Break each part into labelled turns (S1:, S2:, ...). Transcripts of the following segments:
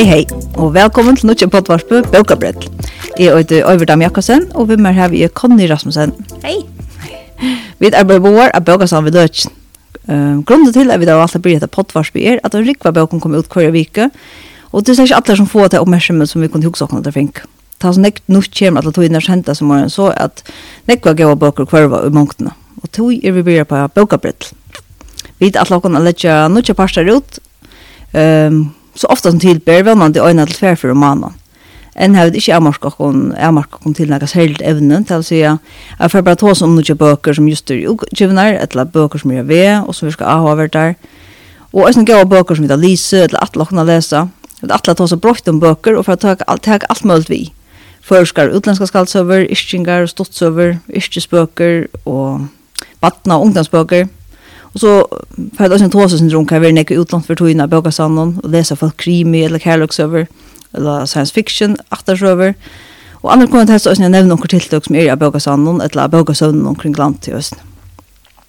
S1: Hei hei, og velkommen til Nutsje Pottvarsbø, Bøkabrett. Jeg heter Øyverdam Jakobsen, og vi mer her vi er Conny Rasmussen.
S2: Hei!
S1: Vi er bare boer av Bøkasam ved Løtjen. Um, grunnen til at vi da alltid blir etter Pottvarsbø er at en Rikva Bøkken kommer ut hver vike, og det er ikke alle som får til oppmerksomhet som vi kunne huske åkne til Fink. Ta så nekt nok kommer alle togene kjente som morgen, så at nekva gav bøker hver var i mångtene. Og tog er vi blir på Bøkabrett. Vi er alle åkne å legge noen parster ut, um, så ofta som tilber det øyne til tver for romanen. En har ikke avmarka kon avmarka kon til nokre helt evne, til å si at jeg får bare ta som noen bøker som just er utgivner, eller bøker som er ved, og som vi skal ha over der. Og også noen bøker som vi da lyse, eller at kunne lese. Vi har atle ta oss brått om bøker, og for å ta alt mulig vi. Førskar, utländska skaldsøver, ischingar, stotsøver, ischesbøker, og batna og ungdomsbøker. Og så får jeg også en tåse syndrom, kan jeg være nekker utlandet for togene av bøkasanden, og lese folk krimi, eller kærløksøver, eller science fiction, aktersøver. Og andre kommer til å også nevne noen tiltak som er av bøkasanden, eller av bøkasøvnen omkring land til høsten.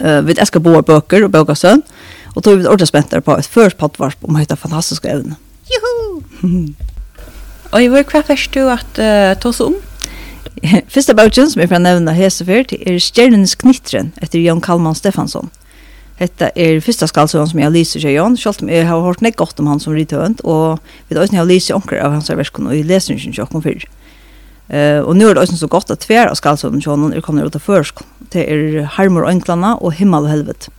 S1: Uh, vi elsker både bøker og bøkasøvn, og tog vi ordentlig spent på et først pottvarp om høyta fantastiske evne.
S2: Juhu! og i vår hva først du at uh, ta oss om?
S1: Første bøkken som er fra nevne hese er Stjernens knittren etter Jan Kalman Stefansson. Hetta er fyrsta skaldsøen som jeg lyser seg igjen, selv om jeg har hørt nek godt om han som rithønt, og vi vet også jeg lyser anker av hans verskene, og jeg leser ikke ikke om fyrr. Uh, og nå er det også så godt at tver av skaldsøen til er kommet ut av førsk. Det er Harmor Øynklanda og Himmel og Helvet.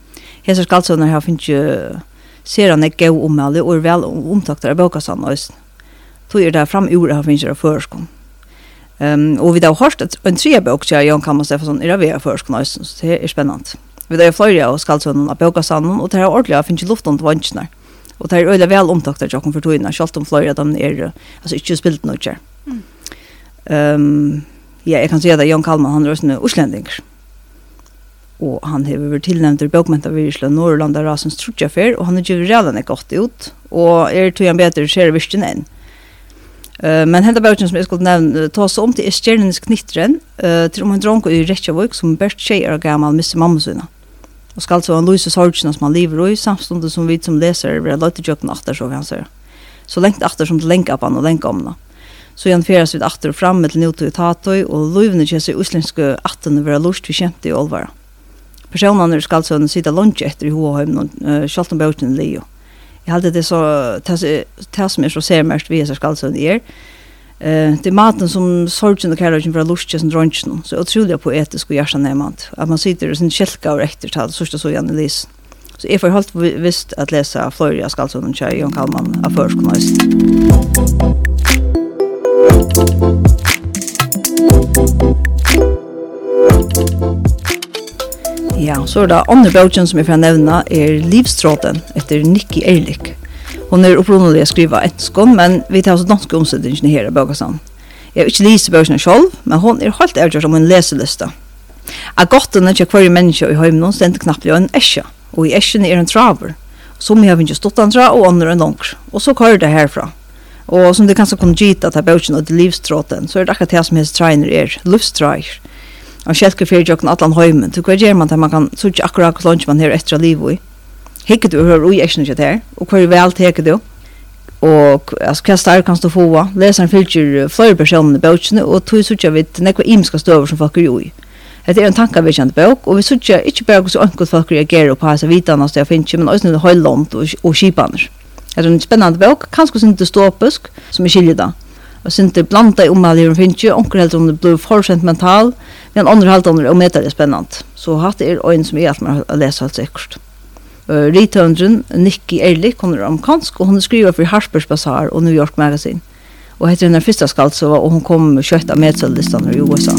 S1: Hesa skaldsøen her finnes ikke ser han ikke gøy om alle, og er vel omtakter av bøkasene også. Tog er det fram ord her finnes av førsk. Um, og vi har hørt at en tre bøk, sier Jan Kammer Stefansson, er av førsk, så det er spennende. Vi det er flere av skaldsønnen av Bøkasanden, og det er ordentlig å finne luft om til vanskene. Og det er øyelig vel omtakter til åkken for togene, selv om flere av dem er altså, ikke spilt noe kjær. Mm. Um, ja, jeg kan si at Jan Kalman, han er også en uslending. Og han har vært tilnevnt til Bøkmenta Virsla Norrland av rasens trutjaffer, og han er ikke redan ikke godt ut, og er tog han bedre skjer virkelig enn. Uh, men henda bøkken som jeg skulle nevne, ta seg om til er stjernenes knittren, uh, til om en dronk i Reykjavik, som bært tjejer og gammal misser mamma sina. Mm Og skal så han lyse sorgene som han lever i samstundet som vi som läser vi har til jocken atter, så kan säga. Så lengt atter som til länkar på han og länkar om då. Så han färs vid atter og fremme til nota ut hatoj og lövne ges i uslenske uslenska vil ha lust vi kjente i allvar. Personerna ska alltså sitte lunch etter i Hohem och Schaltenbouten Leo. Jeg halte det så det som er så ser mest vi så skal så ni är. Er Eh, det maten som sorgen och kärleken för lust som drönchen så otroligt poetisk och hjärtanämant. Att man sitter och sin kälka och rätter tal så så Janne Lis. Så jeg får helt visst att läsa Floria Skalsson och Tjej och Kalman av förskolas. Ja, så er det andre bøtjen som jeg får nevne er Livstråden etter Nicky Ehrlich. Hon er upprunlig å skriva etskon, men vi tar også danske omsetningene her i Bögasan. Jeg har ikke lyst börsna selv, men hon er helt avgjørt om en leseliste. Att gotten är kvar i människa i hemmen stendte knappt en esje, og i esjen er en traver. Som har ikke stått andra og andre en långt, Og så kører det herfra. Og som det kanske kommer gita att börsna och livstråten, så er det akkurat det som helst trener er, livstränar. Og kjelker för at kan alla til hva gjør man til man kan så akkurat hur långt man är etter livet i hikker du hører ui eksen ikke der, og hvor vel teker du, og altså, hva stær kan du få, leseren fylgjer flere personer i bøkene, og tog sutja vidt nekva imiska støver som folk er ui. Det er en tankavirkjent bøk, og vi sutja ikke bare hvordan enkelt folk reagerer på hans vitane som jeg finner, men også noe høyland og, og kipaner. Det er en spennende bøk, kanskje sin dystopisk, som er skiljer da. Og sin det blanda i omhalde hun finner ikke, onker helt om det blir for sentimental, men andre halvdaner er det spennende. Så hatt er øyn som er alt man har lest helt sikkert uh, rithøndren Nicky Ehrlich, hun er amerikansk, og hun skriver for Harper's Bazaar og New York Magazine. Og heter henne første skalse, og hun kom kjøtt av medselistene i USA.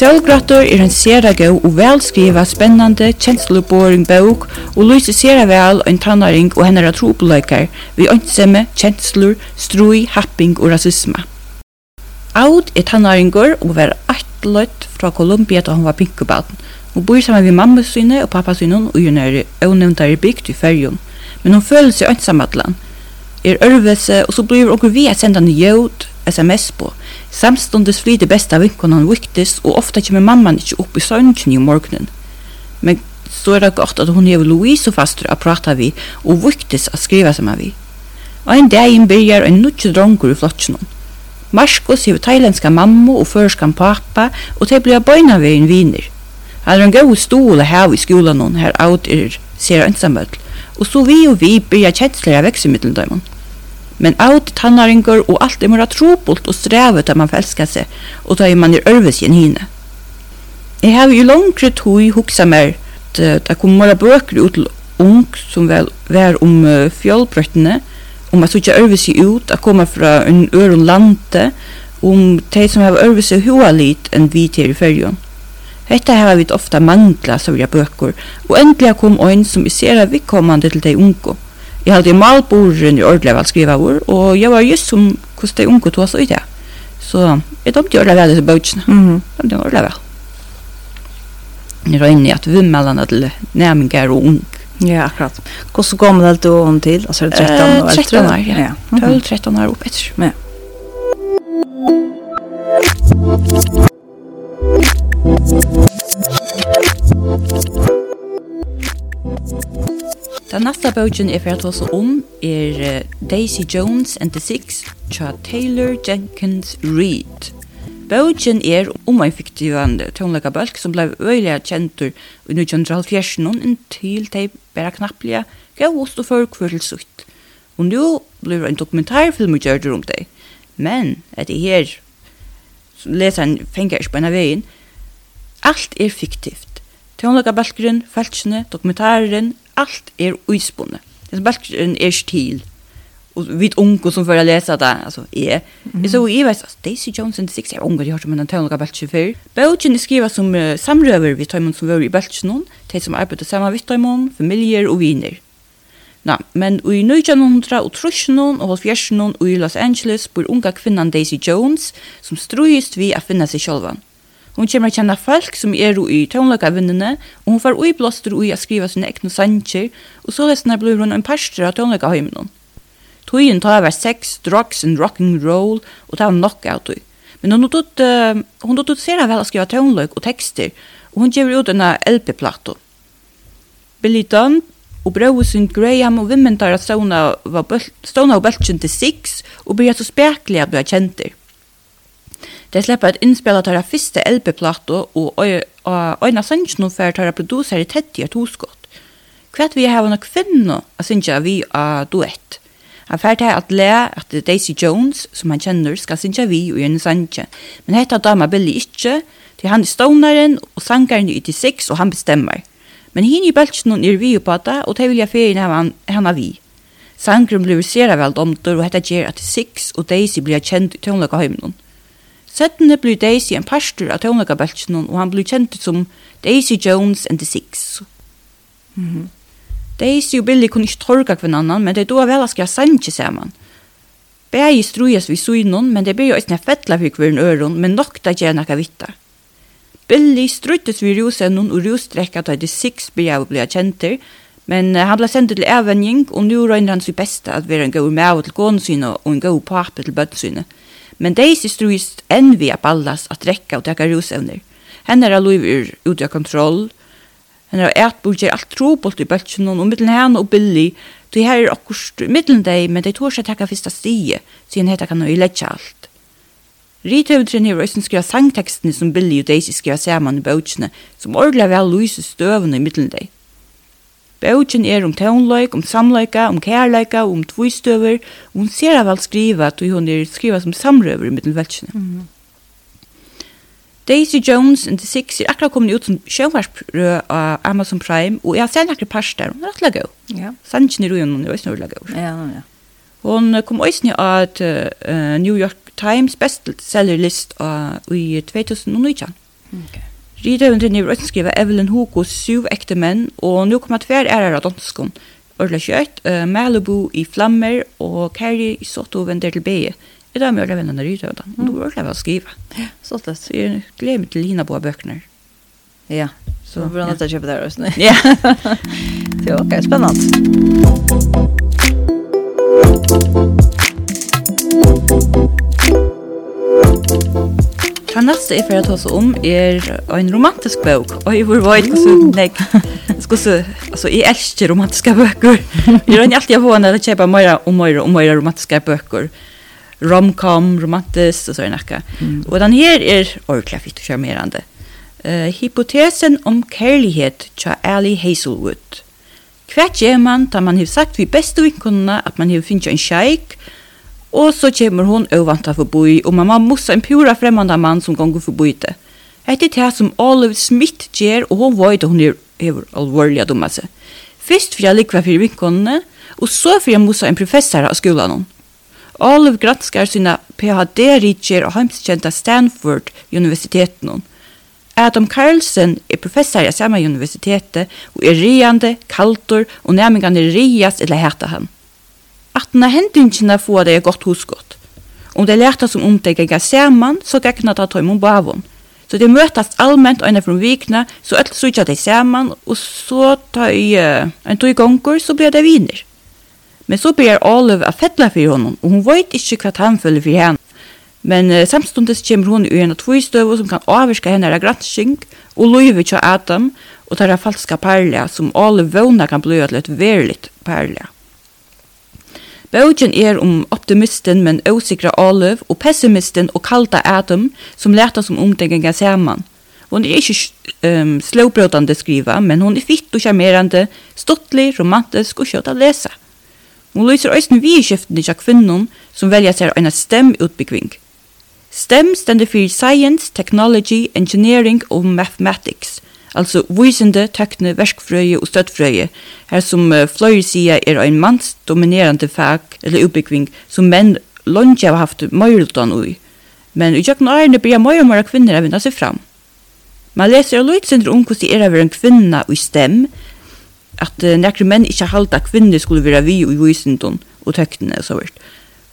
S2: Sjølgrøttur er en sera gau og velskriva spennande kjensluboring bok og lyser sera vel en tannaring og hennara trobeløykar vi ønskjemme kjenslur, strui, happing og rasisma. Aud er tannaringur og var ættløyt fra Kolumbia da hun var pinkubaden, og bor sammen med mamma syne og pappa syne og hun er avnevntare bygd i fyrjun. Men hun føler seg ønsamadlan, er ørvese og så blir hun vi at senda en jød sms på. Samståndes flyter besta vinkon han viktis, og ofta kommer mamman ikkje opp i søvnken i morgenen. Men så er det godt at hun hever Louise og faster å prata vi, og viktis å skriva sammen vi. Og en dag byrjar en nutje drongur i flotsjonen. Marskos hevur thailandska mammu og førskan pappa og tey bliva en viner. Han er en god stol her i skolan her out er ser ensamøll. Og så vi og vi byrja kjensler av vekse døymon. Men out tannaringur og alt er mora trobult og strevet at man felskar seg og da er man er ørves igjen hine. Jeg har jo langre tog huksa mer det kom mora bøker ut til ung som vel var om fjallbrøttene, om att söka över sig ut att komma från en öron lande om de som har över sig hoa lite än vi till i färjan. Hetta har vi ofta mangla så vi bøkur, og endelig kom ein som vi ser vi kommande til de unko. Jeg hadde malborren i ordentlig vel skriva vår, og jeg var just som hvordan de unko tog så i det. Så jeg dømte ordentlig vel disse bøkene.
S1: Mm.
S2: Dømte ordentlig vel. Jeg røyne at vimmelene til næmingar og unge
S1: Ja, akkurat. Hvordan gammel er du om til? Altså er det 13 år?
S2: Eh, 13 år, ja.
S1: ja. Mm -hmm.
S2: 12-13 år opp etter.
S1: Ja.
S2: Den neste bøkken jeg får ta om er Daisy Jones and the Six, Cha Taylor Jenkins Reid. Bøtjen er om en fiktivan tonleikabølk som blei øyelig kjentur i 1970 noen inntil de bæra knapplega gav oss og før kvørl sutt. Og nå blir en dokumentarfilm og gjørger om det. Men at det her, som leseren fenger ikke på en av veien, alt er fiktivt. Tonleikabølkeren, falskene, dokumentaren, alt er uispunne. Den balkeren er stil og vid unge som får läsa det, altså, är mm. -hmm. så jeg vet altså, Daisy Jones and the Six er jag ungar hört om den tönliga bältje för Belgien er skrivet som uh, samrøver vi Timon som var i Belgien de som arbeider sammen med Timon familier og viner Nå, men i 1900 og trusjonen og halvfjerdsjonen i Los Angeles bor unga kvinnan Daisy Jones som strøyest vi å finne seg sjølvan. Hon kommer å kjenne folk som er i tøvnløkavinnene, og hun får uiblåster ui å skrive sine ekne sanger, og så leser blir hun en parster av tøvnløkaheimen. Tøyen tar over sex, drugs and rock and roll, og det var tøy. Men hun tog, uh, hun tog ser vel å skrive tonløk og tekster, og hun gjør ut en LP-plato. Billy Dunn og Brosen Graham og Women tar at Stona av Stona til Six og blir så spekelig at du bli kjenter. De slipper at innspillet tar første LP-plato og øyne sannsjen og fer tar produsere tett i et hoskott. Kvett vi har noen kvinner, jeg synes jeg vi er duett. Han fær til at le at Daisy Jones, som han kjenner, skal synge vi og gjerne sanje. Men hetta dama Billy ikkje, til han er stånaren og sangaren i 86, og han bestemmer. Men hinn i bøltsen er vi på det, og det vil jeg ferien av han, han er vi. Sangren blir sera vel domtor, og hetta gjer at til seks, og Daisy blir kjent i tøvnløkaheimen. Settene blir Daisy en pastor av tøvnløkabøltsen, og han blir kjent som Daisy Jones and the Six.
S1: Mm.
S2: Daisy og Billy kunne ikke torka hvem annan, men de doa vel skra sanje saman. Begge strujas vi synon, men de bægi eisne fettla fyrir hvern øron, men nokta gjer nakka vitta. Billy struttes vi rusennon og rusdrekka da de six bægi av blia kjenter, men han ble sendt til avvenjing, og nu røyner han sitt beste at være en god mæv til gånesyne og en god pape til bøtt. Men Daisy strujas enn vi av ballas at rekka og teka rusevner. Henne er alluiv ur ut av kontroll, Men det er bort alt trobult i bøltjen, og mittelen henne og billig, så her er akkurat mittelen deg, men det tår seg takka fyrsta stie, siden hette kan øyletja alt. Rithøvdren hever også skriva sangtekstene som Billy og Daisy skriva saman i bøtjene, som ordelig vel lyser støvende i mittelen deg. Bøtjen er om tøvnløyk, om samløyka, om kærløyka, om tvistøver, og hun ser vel skriva at hun er skriva som samrøver i mittelen bøtjene.
S1: Mm -hmm.
S2: Daisy Jones and the Six er akkurat kommet ut som sjøvarsprø av Amazon Prime, og jeg har sett akkurat pers der, hun er rettelig god.
S1: Ja.
S2: Sannsyn i ruinen, hun er også rettelig god.
S1: Ja, ja.
S2: Hun kom også ned at uh, New York Times bestsellerlist uh, i 2019.
S1: Okay.
S2: Rida under nivå også skriver Evelyn Hugo syv ekte menn, og nå kommer tver ærer av danskene. Orla kjøtt, uh, Malibu i flammer, og Carrie i Soto vender til Beie. I dag med alla vännerna i Rydödan. Och då det jag att skriva.
S1: Så
S2: att jag glömde till hina på böcker.
S1: Ja, så bra att
S2: jag
S1: köper det här också.
S2: Ja,
S1: det är okej. Spännande.
S2: Det neste jeg får ta oss om er en romantisk bok. Og jeg var veit hvordan jeg... Skulle, altså, jeg elsker romantiske bøker. Jeg rønner alltid å få henne til å kjøpe mer og mer og mer romantiske bøker romcom, romantisk og sånn akka. Mm. Og den her er ordentlig fitt og charmerande. Uh, hypotesen om kærlighet tja Ali Hazelwood. Hva gjør man da man har sagt vi beste vinkunna at man har finnet en kjeik, og så kommer hon ovantar forboi, og mamma mossa en pura fremmande mann som gonger forboi det. Hette det som Olive Smith gjør, og hon vet at hun er, er alvorlig dumma seg. Først for jeg liker for vinkunnene, og så for jeg mossa en professor av skolan hon. Olive granskar sina PhD-ritjer og heimskjenta Stanford universiteten. Adam Carlsen er professor i samme universitetet og er riande, kaltor og er rias eller heta han. At denne hendingene får det er godt hosgått. Om det lærte som om det ganger saman, så gagnar det tøym om bavon. Så det møtast allmänt ena fra vikna, så öll sutja det saman, og så tar uh, en tog gonger, så blir det viner. Men så börjar Olive att fettla för honom och hon vet inte vad han följer för henne. Men uh, samstundes kommer hon i en tvistøve som kan avvirka henne av granskning og løyve til Adam og tar av falska perle som alle vågna kan bli til et verligt perle. Bøgen er om optimisten men osikra Olive og pessimisten og kalda Adam som leta som omtegninga saman. Hon er ikke um, slåbrotande skriva, men hon er fitt og charmerande, stottlig, romantisk og kjøtt å lese. Hon lyser òsne vi i skiftene tja kvinnen som velja seg en STEM-utbyggving. STEM stender for Science, Technology, Engineering og Mathematics, altså visende, tekne, verskfrøye og støttfrøye, her som uh, fløyre sier er en manns dominerande fag eller utbyggving som menn lunge har haft møyreltan ui. Men i tjøkken årene blir møyre og møyre kvinner å vinna seg fram. Man leser og lytter om hvordan det er å være en kvinne i STEM, at uh, nekre menn ikke halte at kvinner skulle vera vi i visendom og tøktene og så vart.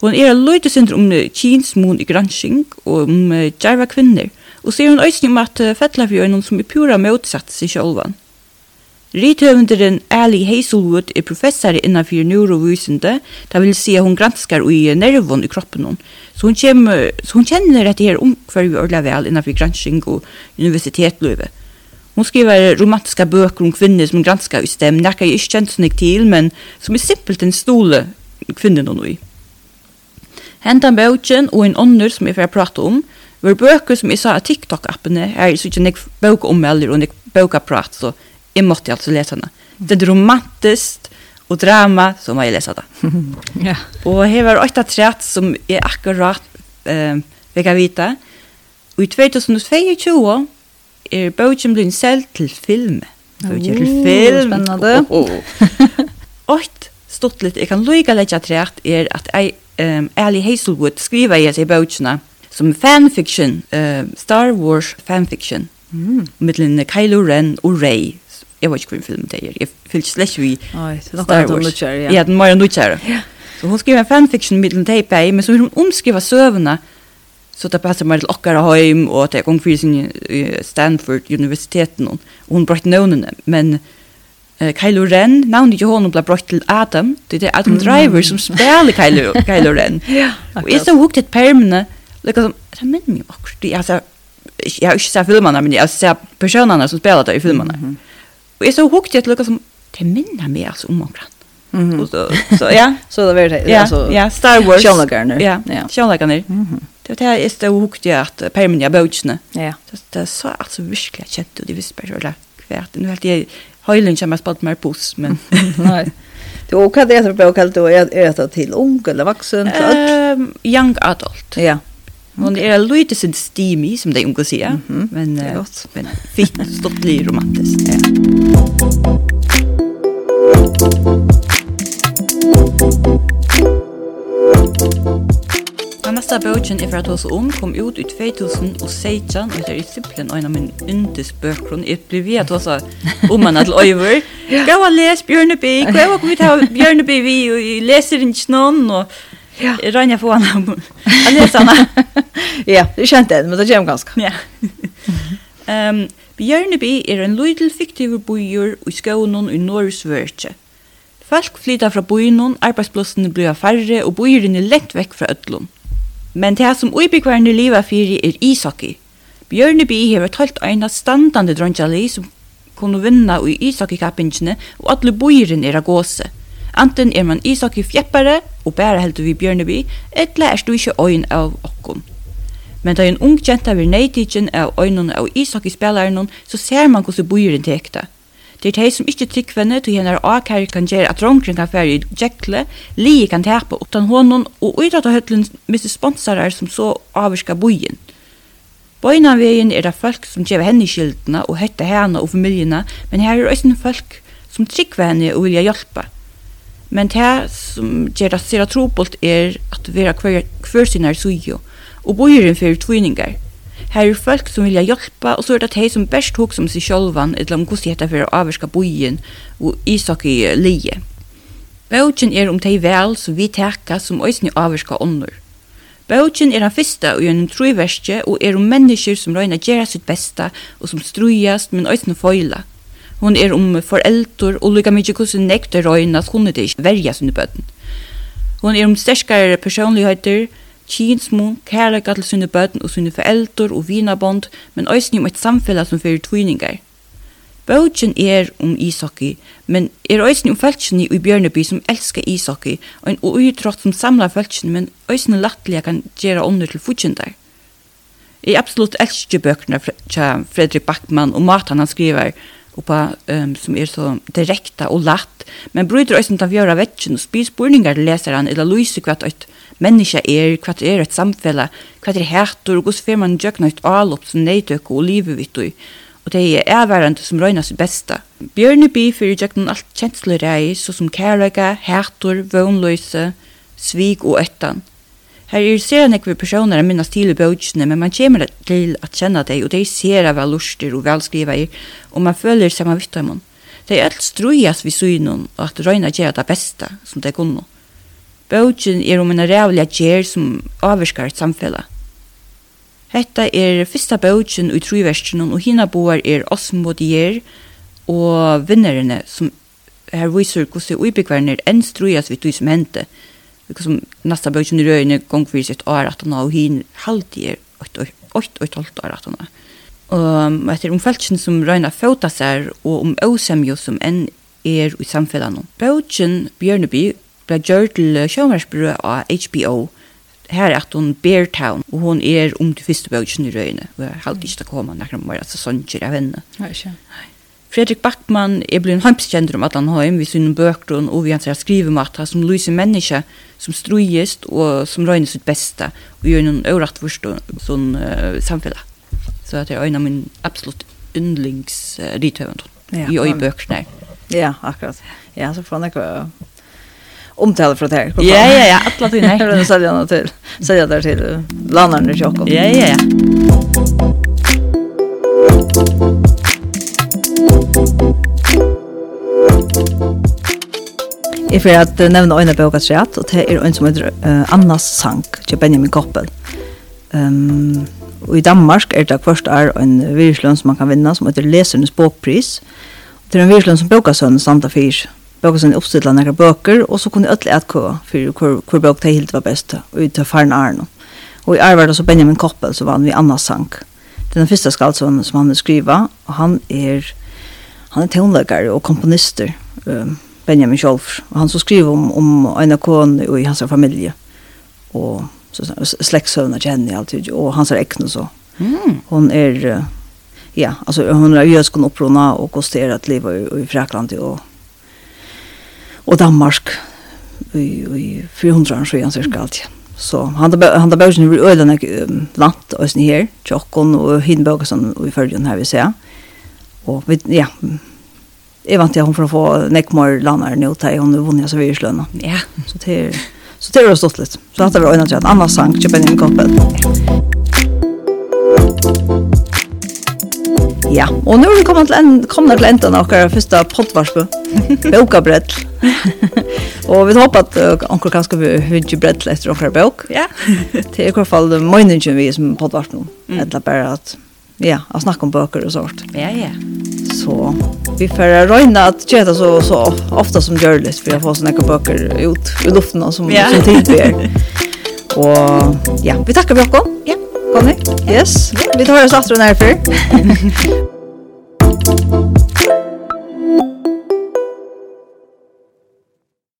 S2: Hon er løyte sindr om kinsmon i gransking og om uh, djerva kvinner, og ser hun øysning om at uh, noen som er pura motsatt seg sjolvan. Rithøvenderen Ali Hazelwood er professor innanfyr neurovisende, det vil si at hun granskar i nervon i kroppen hon. Så hun, kjem, så hun kjenner dette her omkvarvi ordla vel innanfyr gransking og universitetløyve. Hon skriver romantiska bøker om kvinnor som granskar i stem, näka jag inte känt sånig till, men som är simpelt en stole kvinnorna nu. Hentan bøkjen og en ånder som jeg får prate om, var bøker som jeg sa av TikTok-appene, her er ikke nek bøkeommelder og nek bøkaprat, så jeg måtte altså lese henne. Det er romantiskt, og drama, så må jeg lese det. ja. Og her var åtta træt som er akkurat eh, vil vite. Og i 2022 er bøkjen blitt selv til film. Bøkjen til film. Spennende. Oh, oh. Ått stått litt, jeg kan lykke litt til rett, er at jeg, um, Ali Hazelwood skriver i seg bøkjene som fanfiction, uh, Star Wars fanfiction, mm. mittelen Kylo Ren og Rey. Jeg vet ikke hvilken film det er, jeg fyllt slett vi Star Wars. Ja, den var jo nødkjære. Ja. Så hun skriver en fanfiction mittelen teipei, men så vil hun omskriva søvnene Så det passar mig till åkara hem och till gång för sin Stanford universiteten og hun bröt navnene, men uh, Kylo Ren namn ju hon ble bröt til Adam det er Adam Driver som spiller Kylo Kylo Ren. ja. og jeg så hooked at permanent liksom det men meg akkurat, jeg, altså, jeg har ikke sett filmene, men jag ser personene som spiller det i filmene. Mm -hmm. Og jeg så hooked at liksom det minner meg altså om akkurat. Mm -hmm. så, så ja,
S1: så det var det.
S2: Ja,
S1: alltså,
S2: ja, Star Wars.
S1: Sean
S2: Ja, Ja, Sean Mm -hmm det var det jeg stod og hukte at permen jeg bøtjene. Ja. Det, det så altså virkelig kjent, og de visste bare eller kvært. Nå helt jeg, høylen kommer spalt mer pos, men...
S1: Nei. Du, og hva er det for bøk, du er det til ung eller vaksen?
S2: Um, young adult. Ja. Hon är lite sin steamy som det unga säger, men men fint stått stort romantiskt. Ja. mesta bøkjen jeg får ta oss om kom ut i 2016, og det er i simpelthen en av min yndes bøkron. Jeg blir vi at også om man er til øyver. Gå og les Bjørneby, gå og kom ut av Bjørneby, vi leser ikke noen, og jeg regner på henne. Jeg leser henne.
S1: ja, du kjente den, men det kommer ganske.
S2: Ja. um, Bjørneby er en lydel fiktiv bøyer i skånen i Norgesvørtje. Folk flyter fra bøyen, arbeidsplassene blir færre, og bøyeren er lett vekk fra ødlån. Men det som uibikvarne livet fyrir er ishockey. Bjørneby hever talt eina standande dronjali som kunne vinna i ishockeykappingene og alle boiren er av gåse. Anten er man ishockey-fjeppare, og bæra heldur vi Bjørneby, etla er du ikkje øyn av okkom. Men da en ung jenta vir neitikken av øynene av ishockeyspelaren, så ser man hvordan boiren tekta. Det er de som ikke tryggvende til henne avkær kan gjøre at rongren kan fære i djekle, li kan tepe utan hånden, og uidrat av høtlen miste sponsorer som så avvirka bojen. Bøynavegin er det folk som gjør henne i skyldene og høtte henne og familiene, men her er også folk som tryggver henne og vilja hjelpe. Men det som gjør det sira trobult er at vi er hver, hver sin er sujo, og bøyren for tviningar. Her er folk som vilja hjelpa, og så er det de som best tok som seg sjølvan, eller om hvordan det for å avvarska bojen og isak i lije. Bøtjen er om de vel som vi teka som òsni avvarska ånder. Bøtjen er den fyrsta og gjennom trøyverstje og er om mennesker som røyna gjerra sitt besta og som strujast, men òsni føyla. Hon er om foreldur og lukka mykje hvordan nekter røyna at hun er verja sinne bøtten. Hon er om sterskare personligheter, kinsmo, kærleika til sine bøten og sine foreldre og vinabond, men òsni om et samfella som fyrir tviningar. Bøtjen er om ishockey, men er òsni om fæltsjeni i Bjørneby som elskar ishockey, og en uitrott som samlar fæltsjeni, men òsni lattelig kan gjera ånder til futsjendar. Jeg absolutt elsker bøkene fra Fredrik Backman og matan han skriver, oppa um, som er så direkta og latt, men bryter òsni å gjøre vetsjen og spyr spurningar til leseren eller lyser kvart eit menneske er, hva er et samfella, hva er hættur, og hvordan får man gjøkna et alup som neidøk og livevittu, og det er avværende som røyna sitt besta. Bjørne by fyrir gjøkna alt kjenslerei, så som kærlega, hættur, vøgnløyse, svig og ettan. Her er ser nekve personer minna stil i bøtjene, men man kommer til at kjenna deg, og de ser av lustir og velskriver, og man føler seg man vitt av mun. De er alt strujas vi synen, og at røyna gjør det beste som de kunne. Bøtjen er om en rævlig gjer som avvirskar et samfella. Hetta er fyrsta bøtjen i truverskjene, og hina boar er Osmodier og vinnerne som her viser hvordan uibyggverne er enn strujas vidt du som hente. Som nasta bøtjen i røyne gong fyrir sitt år at han og hin halvdi er 8 og 12 år at han Og etter om feltjen som røyna fauta seg og om ausemjo som enn er i samfellan. Bøtjen Bjørneby ble gjort til sjøversbrød av HBO. Her er at hun Beartown, og hun er om til første bøkken i røyene. Og jeg halte ikke til å komme nærmere om at sånn av henne. Nei, ikke. Fredrik Backman er blevet heimskjent om Atlanheim ved sin bøkgrunn og vi har skrivet om at han som lyser mennesker som strøyest og som røyner sitt beste og gjør noen øvrigt forst og sånn uh, samfunnet. Så det er en av min absolutt yndlingsritøvende uh, ja, i øyebøkene.
S1: Ja, akkurat. Ja, så får han ikke omtale fra det
S2: Ja, ja, ja, alla tiden
S1: nei. Jag säljer något til? Säljer der til landerne i Tjockholm.
S2: Ja, ja, ja.
S1: Jeg får at nevne øyne på åkets og det er en som heter uh, Annas sang, til Benjamin Koppel. Um, og i Danmark er det først er en virslønn som man kan vinna, som heter Lesernes bokpris. Det er en virslønn som bokasønnen Santa Fyrs, bøker som oppstiller noen bøker, og så kunne alle etkøve for hvor, hvor bøk det helt var best, og ut til faren Arno. Og i Arvard så Benjamin Koppel, så var han vi Anna Sank. Den første skaldsånden som han skriva, og han er, han er tonleggere og komponister, um, Benjamin Kjolf. Og han så skriver om, om en av og i hans familie, og slektsøvner til henne alltid, og hans er ekne så. Mm. Hon er, ja, altså hon er jøsk opprona og kosterer at i, i Frakland og og Danmark i, i 400 år siden cirka alt. Så han han bøkken i øyne ölen og sånn her, tjokken og och bøkken som vi følger her vi ser. Og vi ja jeg vant til hun for å få Neckmar landar nå til hun nu vunnit så vi.
S2: Ja,
S1: så det er så det er stått litt. Så dette var øyne til en annen sang, Chipin Coppel. Ja. Ja, og nå er vi kommet til, en, kommet til enden av dere første poddvarsbu. Boka brett. og vi håper at dere kanskje vi høre brett etter dere bok.
S2: Ja.
S1: til i hvert fall møyningen vi som poddvarsbu. Mm. Eller bare at, ja, å snakke om bøker og sånt.
S2: Ja, ja.
S1: Så vi får røyne at det så, så ofte som gjør litt, for jeg får sånne bøker ut i luften som, ja. som tilbyr. og ja, vi takker for.
S2: Ja.
S1: Conny? Yes. Vi tar oss after den här för.